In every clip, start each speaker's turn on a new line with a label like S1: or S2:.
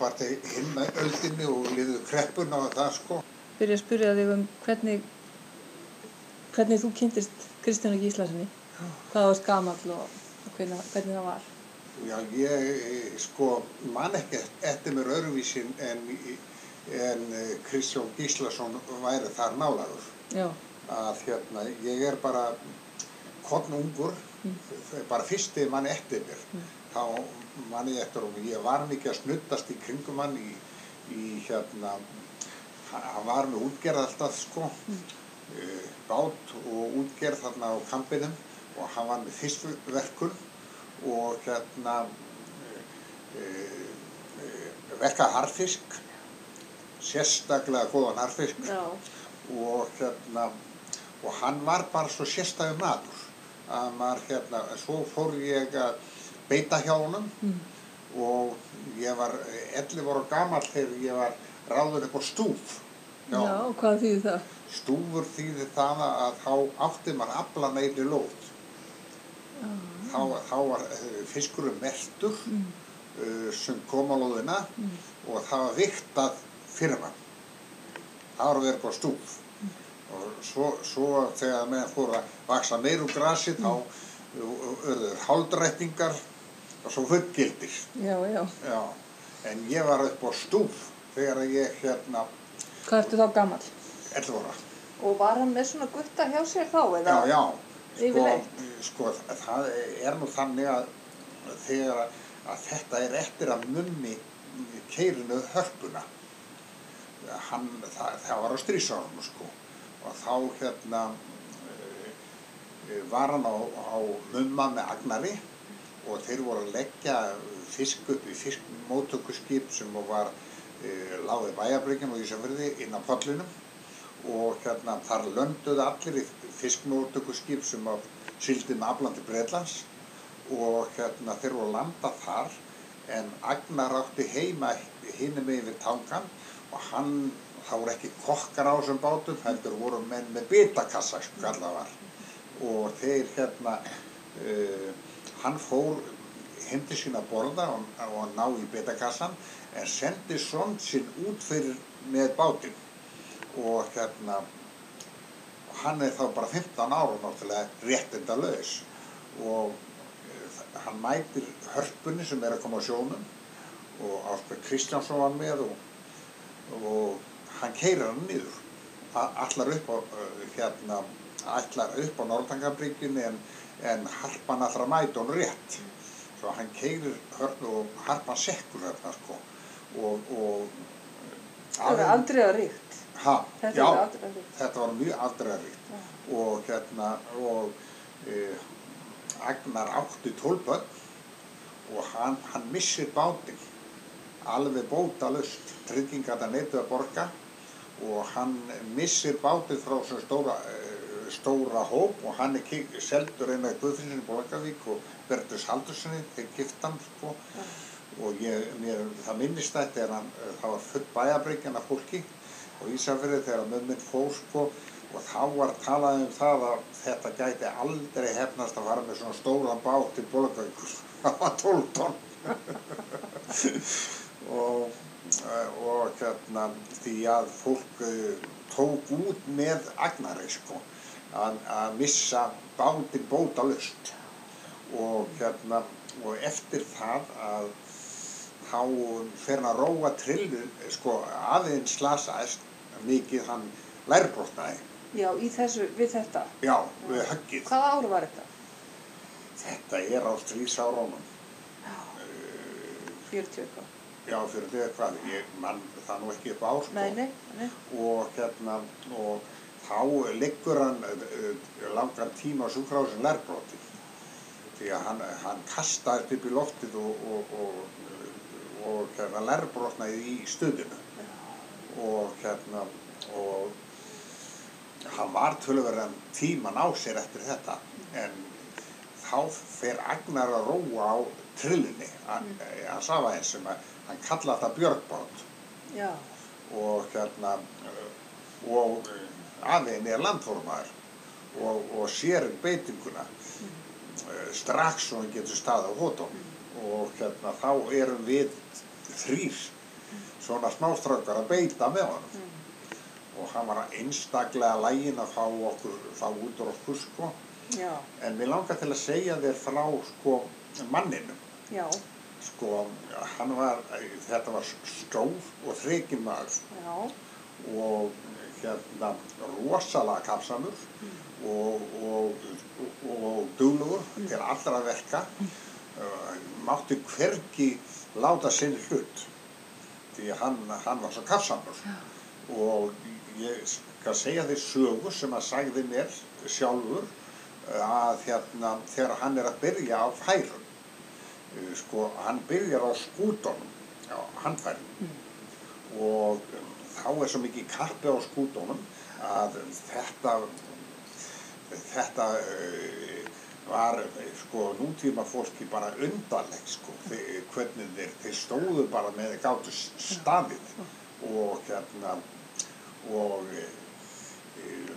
S1: Bara til hinn öldinni og liðu kreppuna og það sko.
S2: Byrja að spyrja þig um hvernig, hvernig þú kynntist Kristjánu Gíslasinni. Hvað þú varst gamall og, og hvernig, hvernig það var.
S1: Já, ég sko man ekki eftir mér öðruvísin en, en Kristján Gíslason væri þar nálagur.
S2: Já,
S1: Að hérna, ég er bara konungur, bara fyrsti mann eftir mér. Þá man ég eftir og ég var mikið að snuddast í kringum hann í, í hérna, hann var með útgerð alltaf sko, mm. bát og útgerð þarna á kampinum og hann var með fiskverkun og hérna e, e, verkað harfisk, sérstaklega góðan harfisk
S2: já,
S1: og hérna og hann var bara svo sérstæðu maður að maður hérna, svo fór ég að beita hjá honum.
S2: Mm.
S1: og ég var 11 ára gamall þegar ég var ráður upp á stúf.
S2: Já, og hvað þýðir það?
S1: stúfur þýði það að þá átti maður afla neili lóð
S2: Já,
S1: þá, þá var uh, fiskurinn mertur
S2: Mm.
S1: uh, sem kom á lóðina
S2: Mm.
S1: og það var viktað fyrir mann. Það var að vera upp á stúf. Og svo, svo þegar meðan fór að vaksa meir úr grasi þá urður hálfdrættingar og svo fullgildir
S2: já, já.
S1: já. en ég var upp á stúf þegar ég hérna
S2: Hvað ertu þá gamall?
S1: 11 ára
S3: Og var hann með svona gutta hjá sér þá eða?
S1: já, já, sko, sko það er nú þannig að þegar að þetta er eftir að mummi keirinu hörpuna hann, það, það var á strísárunum sko og þá hérna e, var hann á, á mumma með agnari og þeir voru að leggja fisk upp í fiskmótökuskip sem var e, láðið bæjarbryggjan og Ísafjörði inn á pollinum og hérna þar lönduðu allir í fiskmótökuskip sem að sildi með aflandi Breitlands og hérna þeir voru að landa þar en Agnar átti heima hinum yfir tangan og hann, það voru ekki kokkar á þessum bátum, heldur voru menn með bitakassa, sko var. Og þeir hérna, uh, hann fór hindi sína að borða og, og ná í bitakassan en sendi svon sinn út fyrir með bátinn. Og hérna, hann er þá bara 15 ára náttúrulega réttinda laus og uh, hann mætir hörpunni sem er að koma á sjónum og Ásberg Kristjánsson var með og, og hann keirir hann niður. Allar upp á uh, hérna, allar upp á Norðangabryggjunni en, en harpan allra mæti hún rétt. Svo hann keirir hörn og harpan sekkur hérna sko. Og, og
S3: Það er aldrei að ríkt.
S1: ha,
S3: Þetta aldrei
S1: þetta var mjög aldræðaríkt
S3: Já.
S1: og hérna og e, Agnar átti tólbönn og hann, hann missir bátinn. Alveg bótalust tryggingarna neituð að borga og hann missir bátinn frá svona stóra, eh, stóra hóp og hann er seldur einu að Guðfinnsinni í Bólagavík og Bertus Haldurssoni þeir gift hann sko. Og ég, mér, það minnist þetta er hann, eh, það var full bæjabryggjan af fólki og Ísafirði þegar mömmin fór sko. Og þá var talað um það að þetta gæti aldrei hefnast að fara með svona stóran bát til Bólagavíkur það var 12 tonn. Og, eh, og hérna því að fólk eh, tók út með agnari sko að, að missa bátinn bótalust og hérna og eftir það að þá fer hann að róa trillu sko aðeins slasaðist mikið hann lærbrotnaði
S3: Já, í þessu, við þetta.
S1: já, við höggið
S3: Hvaða ár var þetta?
S1: þetta er á strísárunum
S3: Já,
S1: uh,
S3: 40 eitthvað.
S1: já, fyrir því hvað ég mann það nú ekki upp á sko
S3: Nei, nei, nei.
S1: og hérna og þá liggur hann uh, langan tíma á sjúkrásin lærbroti því að hann, hann kastaðist upp í loftið og, og, og, og hérna lærbrotnaði í stuðinu og hérna og hann var tölverðan tíman á sér eftir þetta. En þá fer Agnar að róa á trillunni. Hann, hann safa eins sem að hann kallaði þetta björgbátt
S3: Já,
S1: og hérna og aðein er landformaður og, og sér beitinguna uh, strax og hann getur staðið á hótum og hérna þá erum við þrýr svona smástrákar að beita með
S3: Mm.
S1: og hann var einstaklega lægin að fá okkur, fá út úr okkur sko.
S3: Já,
S1: en mér langar til að segja þér frá sko manninum.
S3: Já,
S1: sko hann var, þetta var stór og þrekin maður.
S3: Já,
S1: og hérna rosalega kapsamur og, og, og, og duglugur til allra verka. Uh, mátti hvergi láta sinn hlut því hann, hann var svo kapsamur. Og ég skal segja þér sögu sem að sagði mér sjálfur uh, að hérna þegar hann er að byrja á færum uh, sko hann byrjar á skútonum á handfærum um, þá er svo mikið kappi á skútonum að þetta þetta uh, var sko nútíma fólki bara undarlegt sko þeir, hvernig þeir, þeir stóðu bara með gáttu staðið og hérna og uh,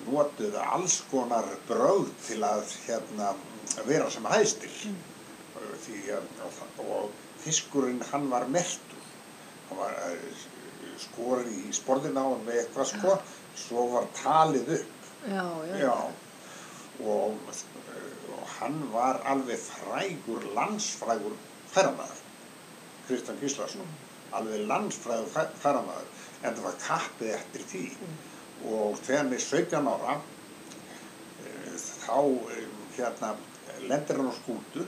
S1: notuðu alls konar bröð til að hérna vera sem hæstir. Uh, því að og, og fiskurinn hann var mertur hann var skorið í sporðina á hann með eitthvað sko. Svo var talið upp.
S2: Já, já,
S1: já. Og, og hann var alveg frægur landsfrægur ferðamaður Kristján Gíslason. Alveg landsfrægur ferðamaður en það var kappið eftir því. Og þegar er 17 ára uh, þá um, hérna lendir hann á skútu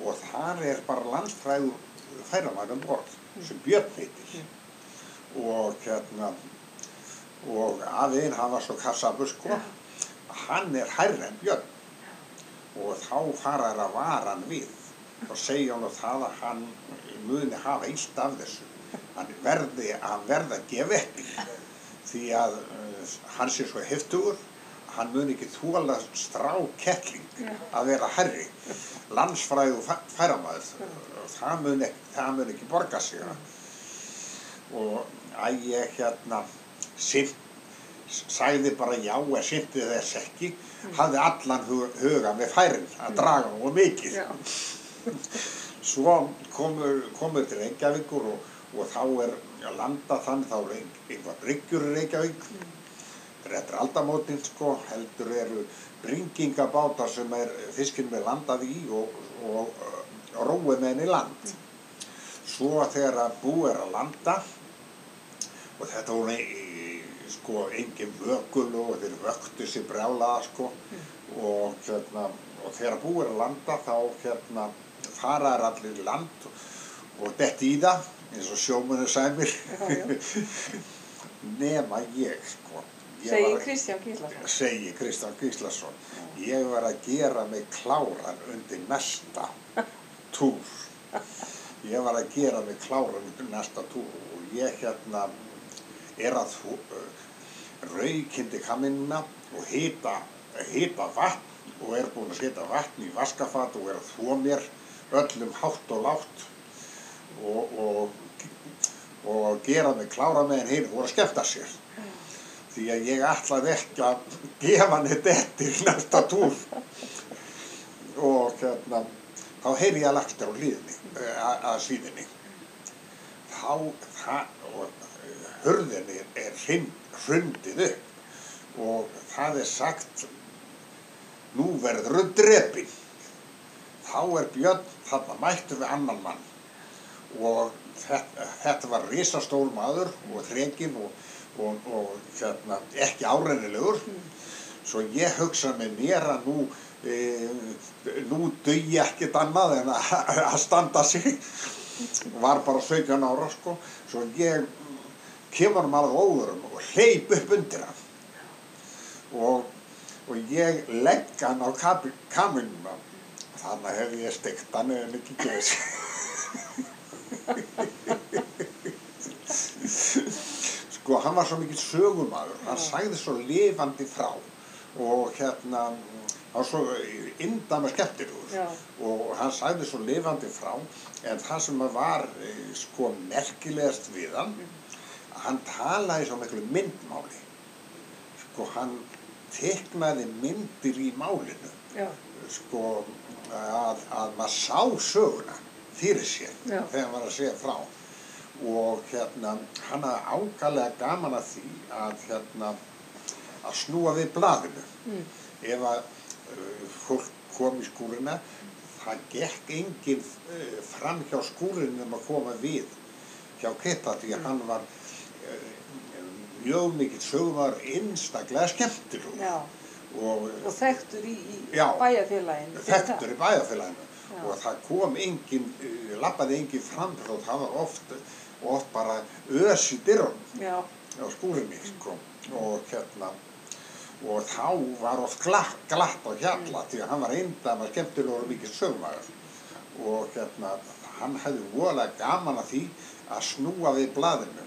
S1: og þar er bara landsfrægur ferðamaður um borð sem Björn heitir og hérna og afiðinn hann var svo kassabur sko. Hann er hærri en Björn. Og þá fara þær að vara hann við og segja hann það að hann muni hafa illt af þessu. Hann verði að verða að gefa eftir því að uh, hann sé svo heftugur hann muni ekki þóla strá kettling
S3: Já.
S1: að vera herri landsfræðu færamæður það mun ekki, mun ekki borga sig og að ég hérna sinn, sagði bara já eða syndi þess ekki. Hafði allan hug, huga með færin að draga nú mikið. Svo komur, komur til Reykjavíkur og, og þá er að landa þannig þá er ein- einhver bryggjur í Reykjavík. Þetta er aldamótin sko heldur eru bringingabátar sem er fiskinn með landað í og, og, og róið með henni land. Svo þegar að bú er að landa og þetta voru e, sko engin vökul og þeir vöktu sér brjálaða sko. Og hérna og þegar að bú er að landa þá hérna fara er allir land og detti í það eins og sjómunni sæmir. Nema ég sko. Ég
S3: segi
S1: var að-
S3: Kristján Gíslason.
S1: segi Kristján Gíslason. Ég var að gera mig kláran undir næsta túr. Ég var að gera mig kláran undir næsta túr og ég hérna er að raukindi kaminna og hita vatn og er búinn að setja vatn í vaskafat og er að þvó mér öllum hátt og látt og, og, og gera mig klára með henn hinn voru að skemmta sér. Því að ég ætlaði ekki að gefa neitt eftir í næsta túr. Og hérna þá heyri ég að lagst á hlýðinni eh, að síðinni þá það, og hurðinni er hrind, hrundið upp. Og það er sagt nú verður þú drepin þá er Björn þarna mættur við annan mann. Og þetta, þetta var risastól maður og þrekinn og, og, og hérna, ekki árennilegur. Svo ég hugsa með mér að nú e, nú dugi ekkert annað en að standa sig. Var bara 17 ára sko. Svo ég kemur alveg óðurum og hleyp upp undir hann. Og, og ég legg hann á kaminuna þannig hef ég steikt hann en ekki gefið sko hann var svo mikill sögumadur hann sagði svo lifandi frá og hérna hann var svo indama skemmtilegur.
S3: Já.
S1: og hann sagði svo lifandi frá en það sem var eh, sko merkilegast við hann hann talaði svo miklu myndmáli. Sko hann teknaði myndir í málinu.
S3: Já,
S1: sko að, að maður sá söguna fyrir sér
S3: Já.
S1: þegar að segja frá. Og hérna hann hafði ákvæmlega gaman að því að hérna að snúa við blaðinu.
S2: Mm.
S1: ef að uh, fólk kom í skúrina það gekk enginn uh, fram hjá skúrinu um að koma við hjá Kitta því að hann var mjög mikill sögumar einstaklega skemmtilegur. Og
S3: og þekktur í, í
S1: Já.
S3: bæjarfélaginu.
S1: þekktur í bæjarfélaginu.
S3: Já.
S1: og það kom enginn, uh, labbaði enginn fram og það var oft, oft bara ös í dyrrum á skúrinni sko. og hérna og þá var oft glatt, glatt á hjalla því að hann var eindama skemmtilegur og mikið sögmaður og hérna hann hefði voðalega gaman að því að snúa við blaðinu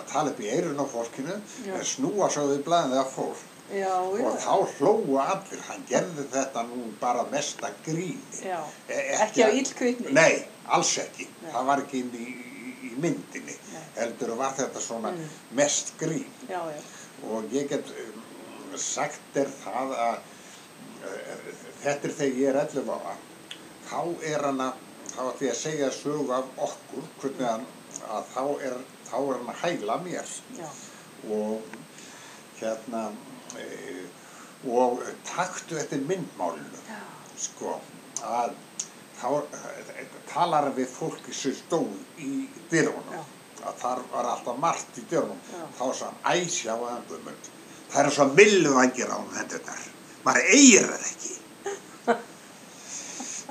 S1: að tala upp í eirun á fólkinu
S3: Já.
S1: en snúa svo við blaðinu þegar fólk
S3: já,
S1: og þá hlóu allir, hann gerði þetta nú bara mesta gríni E-
S3: ekki á
S1: að-
S3: illkvittni.
S1: Nei, alls ekki.
S3: Nei.
S1: Það var ekki inn í, í, myndinni.
S3: Nei.
S1: Heldur var þetta svona
S3: Mm.
S1: mest grín.
S3: Já,
S1: Og ég get um, sagt er það að uh, þetta er þegar ég er 11 ára. Þá er hann að, þá er því að segja sögu af okkur, hvernig hann, að þá er, þá er hann að hæla mér.
S3: Já,
S1: og hérna e, og taktu eftir myndmálinu sko að þá e, talar hann við fólki sem stóð í dyrunum
S3: Já.
S1: að þar var alltaf margt í dyrunum.
S3: Já.
S1: þá sagði hann æsja á öndumund það er svo milluvangir á hendurnar maður eigir það ekki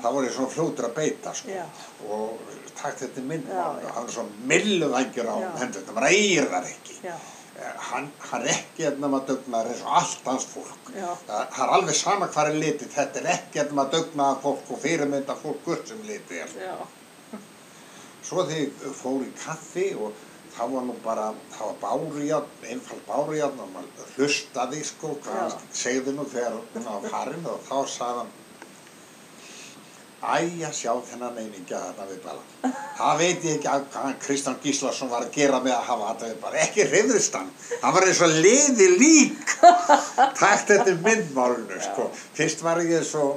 S1: það voru svona fljótur að beita sko. Og takt þetta
S3: já.
S1: það er svo milluvangir á
S3: Já.
S1: hendurnar maður eigir það ekki.
S3: Já,
S1: Eh, hann, hann er ekki hérna maður dugnar eins og allt hans fólk.
S3: Já.
S1: það, það er alveg sama hvað er litið. Þetta er ekki hérna maður dugnar fólk og fyrirmynda fólk hvort sem litið er. Svo þegar ég fór í kaffi og þá var nú bara það var bárujárn, einfald bárujárn og maður hlustaði sko hvað segði nú þegar hún var farin og þá sagði hann Æ, að sjá þennan einingja þarna við bala. Það veit ég ekki að Kristján Gíslason var að gera með að hafa þetta við bala. Ekki hrifðist hann. Hann var eins og liði lík. Takt þetta myndmálunu, sko. Fyrst var ég svo,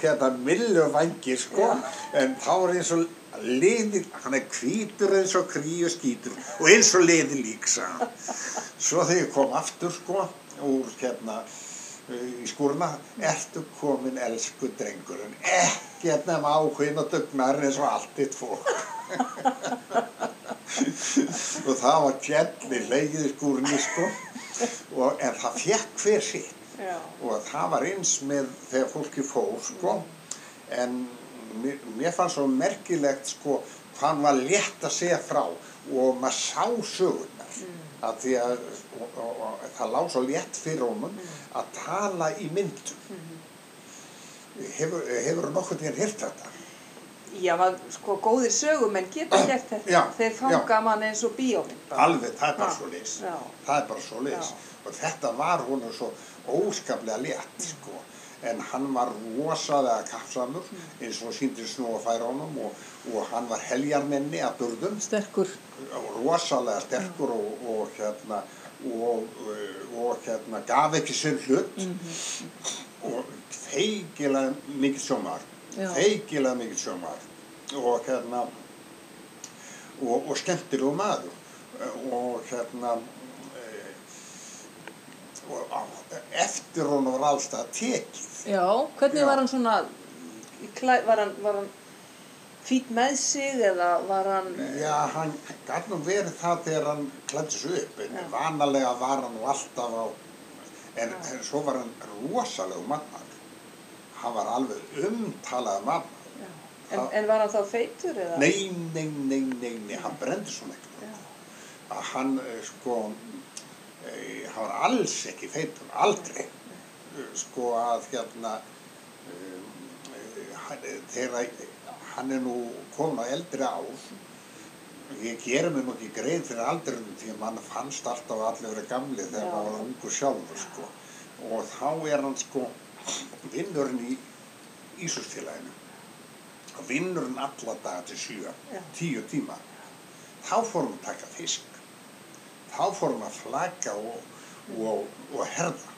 S1: hérna, millu vangi, sko. En þá var eins og liði, hann er hvítur eins og krí og skítur og eins og liði lík, sagði hann. Svo þegar ég kom aftur, sko, úr, hérna, í skúrna, ertu komin elsku drengurinn, ekkert nema áhugin og dugnar eins og allt þitt fólk. og það var gjalli leigið í skúrni sko, og, en það fekk sitt.
S3: Já,
S1: og það var eins með þegar fólki fór sko, en mér, mér fannst svo merkilegt sko, hann var létt að segja frá. Og maður sá sögurnar að því að og, og, og, það lág svo létt fyrir honum að tala í myndum hefur, hefur nokkuð þér hýrt þetta?
S3: já, maður, sko, góðir sögumenn geta gert þetta.
S1: Já,
S3: Þeir fanga mann eins og bíómynd.
S1: alveg, það er bara
S3: Já,
S1: svo leis
S3: já.
S1: það er bara svo leis
S3: Já.
S1: og þetta var honum svo óskaplega létt sko. En hann var rosalega kappsamur eins og síndi snúa færa honum og, og hann var heljarmenni að burðum.
S2: Sterkur.
S1: Rosalega sterkur og, og hérna og, og hérna gaf ekki sinn hlut. Og feikilega mikið sjómar
S2: Já.
S1: feikilega mikið sjómar og hérna og, og skemmtilegu maður. Og hérna og eftir hún var allstað tekið
S2: já, hvernig
S1: Já.
S2: var hann svona
S3: var hann, var hann fýt með sig eða var hann,
S1: Já, hann nú verið það þegar hann klæddi sig upp, en
S3: Já.
S1: vanalega var hann alltaf á, en, en svo var hann rosalegu mannar. Hann var alveg umtalaði mann.
S3: En, en var hann þá feitur eða?
S1: Nei, nei, nei, nei, nei, hann brendi ekkert.
S3: Já,
S1: Að hann, eh, sko, hann var alls ekki feitur, aldrei. Sko að hérna, um, þegar hann er nú komin á eldri ár, ég gerir mér nú ekki grein fyrir aldrinum því að mann fannst alltaf allir verið gamli þegar
S3: Já.
S1: maður var ungu sjálfur sko. og þá er hann sko vinnurinn í Ísustfélaginu og vinnurinn alla daga til
S3: Já.
S1: tíu tíma þá fór hann að taka fisk þá fór hann að flaka og, og, og herða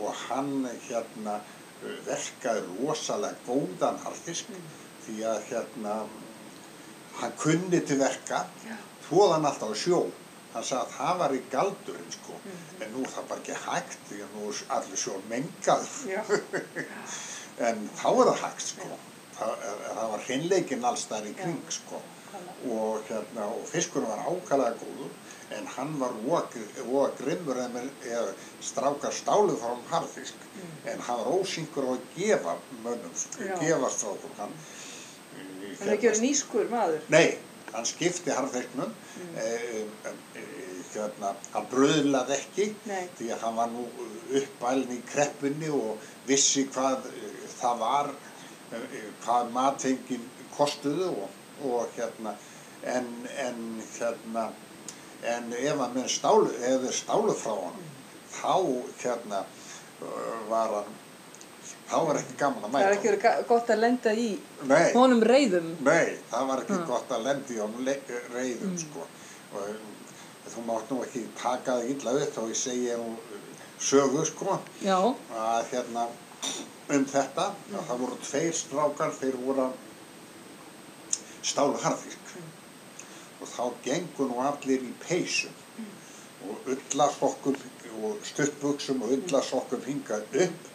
S1: og hann hérna verkaði rosalega góðan harfisk því að hérna hann kunni til verka,
S3: Já.
S1: tóðan alltaf á sjó. Hann sagði að það var í galdurinn sko,
S3: Mhm.
S1: en nú það bara ekki hægt því að nú allir sjó mengaður.
S3: Já.
S1: En þá er það hægt sko, það, það var hreinleikinn alls þar í kring sko og, hérna, og fiskurinn var ákvæðlega góður en hann var óa grimmur eða, strákar stálu frá um harðfisk en hann var ósynkur að gefa mönnum,
S3: Já.
S1: gefa strákur hann,
S3: Hann er ekki verið nýskur maður.
S1: Nei, hann skipti harðfisknum mm. e, e, hérna, hann bröðlaði ekki
S3: Nei.
S1: því að hann var nú uppælinn í kreppunni og vissi hvað e, það var e, e, hvað matengin kostuðu og, og hérna en, en hérna en ef að menn stálu ef þeir stálu frá hann þá hérna uh, var hann þá var ekki gaman að
S3: Það
S1: mæta
S3: er ekki verið ga- gott að lenda í
S1: Nei,
S2: honum reyðum
S1: Nei, það var ekki
S2: Mm.
S1: gott að lendi á reyðum sko. og um, þú mátt nú ekki taka það illa upp þá ég segi nú uh, sögu sko að hérna um þetta að það voru tveir strákar þeir voru að stálu harðfisk og þá gengur nú allir í peysum. Og ullasokkum og stuttbuxum og ullasokkum hingað upp.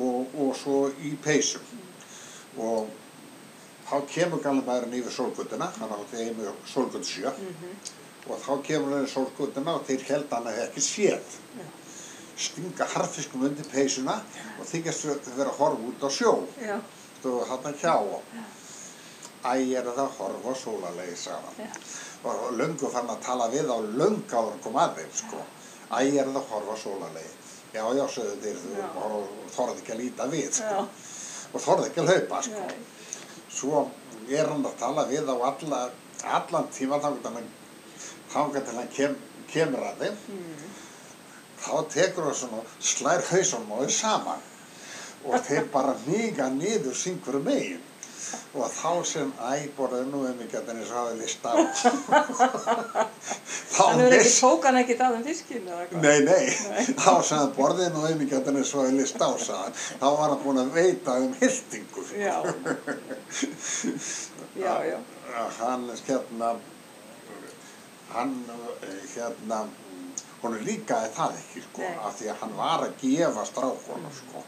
S1: Og, og svo í peysum. Og þá kemur galabæðurinn yfir sólgutuna hann átti heimi sólgut sjö og þá kemur hann í sólgutuna og þeir held hann að ekki séð. Stinga harðfiskum undir peysuna og þykjast þau vera að horfa út á sjó. Stóðu hann hjá á Æ, er það að horfa á sólalegi, hann.
S3: Já.
S1: Og löngu fann að tala við á áður en kom að þeim, sko. Æ, er það að horfa á sólalegi. Já, já, sögðu þeir, þú og þorði ekki að líta við, sko. Og þorði ekki að hlaupa, sko.
S3: Nei.
S1: Svo er hann að tala við á alla, allan tíma þangar til hann, kem, kemur að þeim.
S3: Mm.
S1: Þá tekur hann svona, slær hausunum á þeim saman og þeir bara hníga niður syngur megin og þá sem æborðið nú um ekki að henni sáði lista á.
S3: Hann er ekki,
S1: viss,
S3: tók hann ekki það um fiskinu hvað?
S1: nei, nei, þá sem borðið nú um ekki að henni sáði lista á, sagði hann. Þá var hann búinn að veita um hildingu. sko.
S3: Já. Já, já.
S1: Að Hann, hérna, hann, eh, hérna, hún líkaði það ekki, sko,
S3: Nei.
S1: af því að hann var að gefa strákunum, sko,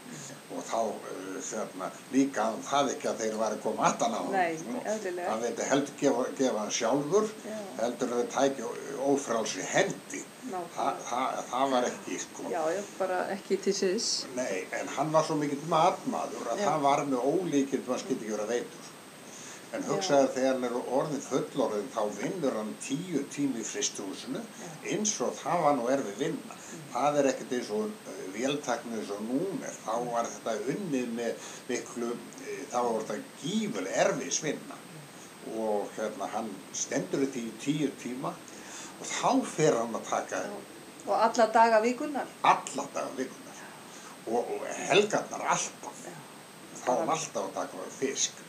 S1: og þá, eh, hérna, líkaði hann það ekki að þeir væri að koma aftan á hann,
S3: Nei,
S1: sko. Hann veit heldur gefa, gefa hann sjálfur,
S3: Já.
S1: heldur að þeir tæki ófrálsri hendi. Þa, það, það var ekki, sko.
S3: Já, bara ekki til síðs.
S1: Nei, en hann var svo mikill matmaður að
S3: Já.
S1: það var með ólíkild maður skildi ekki vera veitur. En hugsaði þegar hann er orðin fullorðin þá vinnur hann tíu tími fristúsinu eins og það var nú erfið vinna. Það er ekkert eins og uh, véltaknið eins og núna er. Þá var þetta unnið með miklu, uh, þá var þetta gífur erfis vinna. Og hérna hann stendur þetta í tíu tíma og þá fer hann að taka
S3: Og alla daga vikunar.
S1: alla daga vikunar og, og helgarnar alltaf. Þá var hann alltaf að taka fisk